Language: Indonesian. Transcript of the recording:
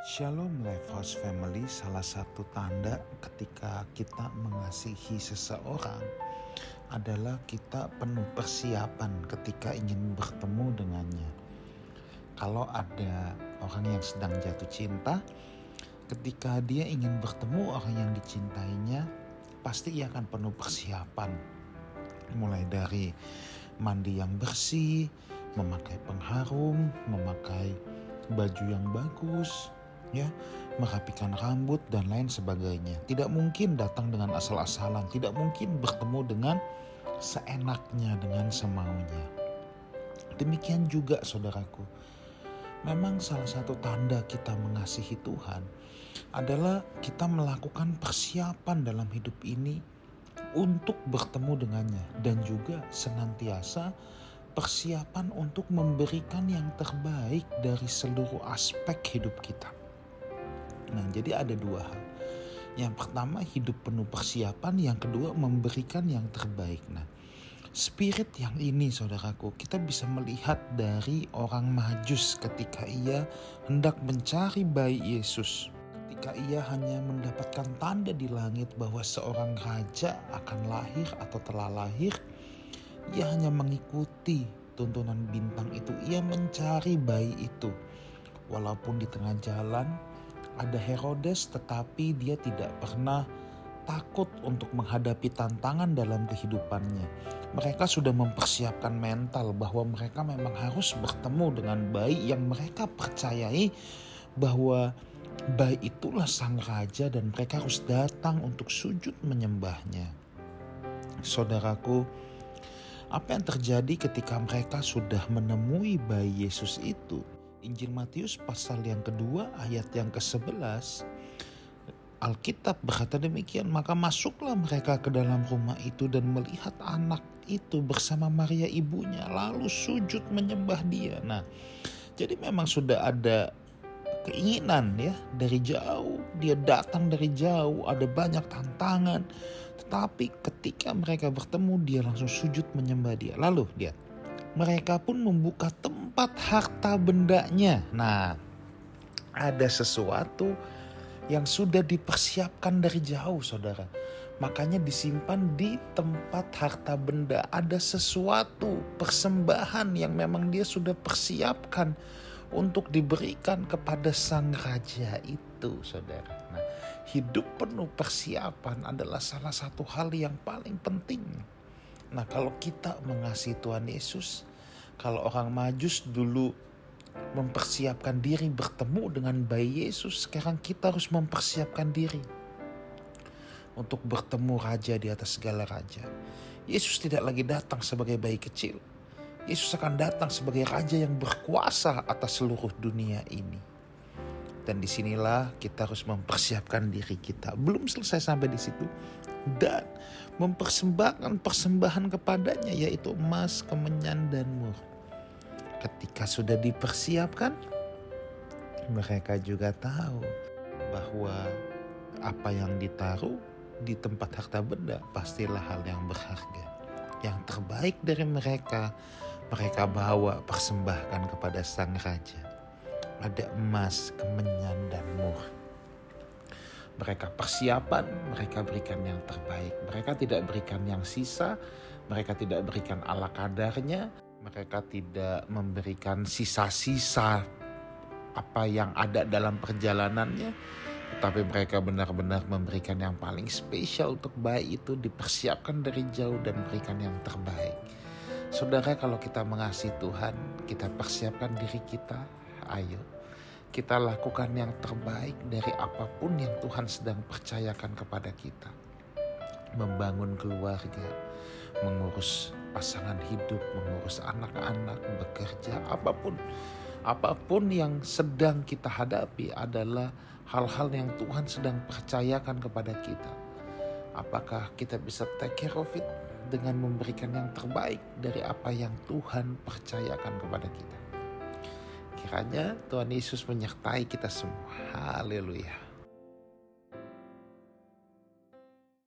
Shalom Lifehouse Family, salah satu tanda ketika kita mengasihi seseorang adalah kita penuh persiapan ketika ingin bertemu dengannya. Kalau ada orang yang sedang jatuh cinta, ketika dia ingin bertemu orang yang dicintainya, pasti ia akan penuh persiapan. Mulai dari mandi yang bersih, memakai pengharum, memakai baju yang bagus, ya, merapikan rambut dan lain sebagainya. Tidak mungkin datang dengan asal-asalan, tidak mungkin bertemu dengan seenaknya dengan semaunya. Demikian juga saudaraku. Memang salah satu tanda kita mengasihi Tuhan adalah kita melakukan persiapan dalam hidup ini untuk bertemu dengannya dan juga senantiasa persiapan untuk memberikan yang terbaik dari seluruh aspek hidup kita. Nah, jadi ada dua hal. Yang pertama hidup penuh persiapan, yang kedua memberikan yang terbaik. Nah, spirit yang ini saudaraku, kita bisa melihat dari orang Majus ketika ia hendak mencari bayi Yesus. Ketika ia hanya mendapatkan tanda di langit bahwa seorang raja akan lahir atau telah lahir, ia hanya mengikuti tuntunan bintang itu. Ia mencari bayi itu. Walaupun di tengah jalan ada Herodes tetapi dia tidak pernah takut untuk menghadapi tantangan dalam kehidupannya. Mereka sudah mempersiapkan mental bahwa mereka memang harus bertemu dengan bayi yang mereka percayai bahwa bayi itulah sang raja dan mereka harus datang untuk sujud menyembahnya. Saudaraku, apa yang terjadi ketika mereka sudah menemui bayi Yesus itu? Injil Matius pasal yang kedua ayat yang ke-11 Alkitab berkata demikian maka masuklah mereka ke dalam rumah itu dan melihat anak itu bersama Maria ibunya lalu sujud menyembah dia. Nah, jadi memang sudah ada keinginan ya dari jauh. Dia datang dari jauh ada banyak tantangan. Tetapi ketika mereka bertemu dia langsung sujud menyembah dia. Lalu dia mereka pun membuka tempat harta bendanya. Nah, ada sesuatu yang sudah dipersiapkan dari jauh, saudara. Makanya disimpan di tempat harta benda. Ada sesuatu persembahan yang memang dia sudah persiapkan untuk diberikan kepada sang raja itu, saudara. Nah, hidup penuh persiapan adalah salah satu hal yang paling penting Nah kalau kita mengasihi Tuhan Yesus, kalau orang majus dulu mempersiapkan diri bertemu dengan bayi Yesus, sekarang kita harus mempersiapkan diri untuk bertemu raja di atas segala raja. Yesus tidak lagi datang sebagai bayi kecil. Yesus akan datang sebagai raja yang berkuasa atas seluruh dunia ini. Dan di sinilah kita harus mempersiapkan diri kita. Belum selesai sampai di situ. Dan mempersembahkan persembahan kepadanya yaitu emas, kemenyan, dan mur. Ketika sudah dipersiapkan, mereka juga tahu bahwa apa yang ditaruh di tempat harta benda pastilah hal yang berharga. Yang terbaik dari mereka, mereka bawa persembahkan kepada sang raja ada emas, kemenyan, dan mur. Mereka persiapan, mereka berikan yang terbaik. Mereka tidak berikan yang sisa, mereka tidak berikan ala kadarnya, mereka tidak memberikan sisa-sisa apa yang ada dalam perjalanannya, tetapi mereka benar-benar memberikan yang paling spesial untuk bayi itu dipersiapkan dari jauh dan berikan yang terbaik. Saudara, kalau kita mengasihi Tuhan, kita persiapkan diri kita, ayo kita lakukan yang terbaik dari apa pun yang Tuhan sedang percayakan kepada kita. Membangun keluarga, mengurus pasangan hidup, mengurus anak-anak, bekerja, apa pun. Apa pun yang sedang kita hadapi adalah hal-hal yang Tuhan sedang percayakan kepada kita. Apakah kita bisa take care of it dengan memberikan yang terbaik dari apa yang Tuhan percayakan kepada kita? Kiranya Tuhan Yesus menyertai kita semua. Haleluya.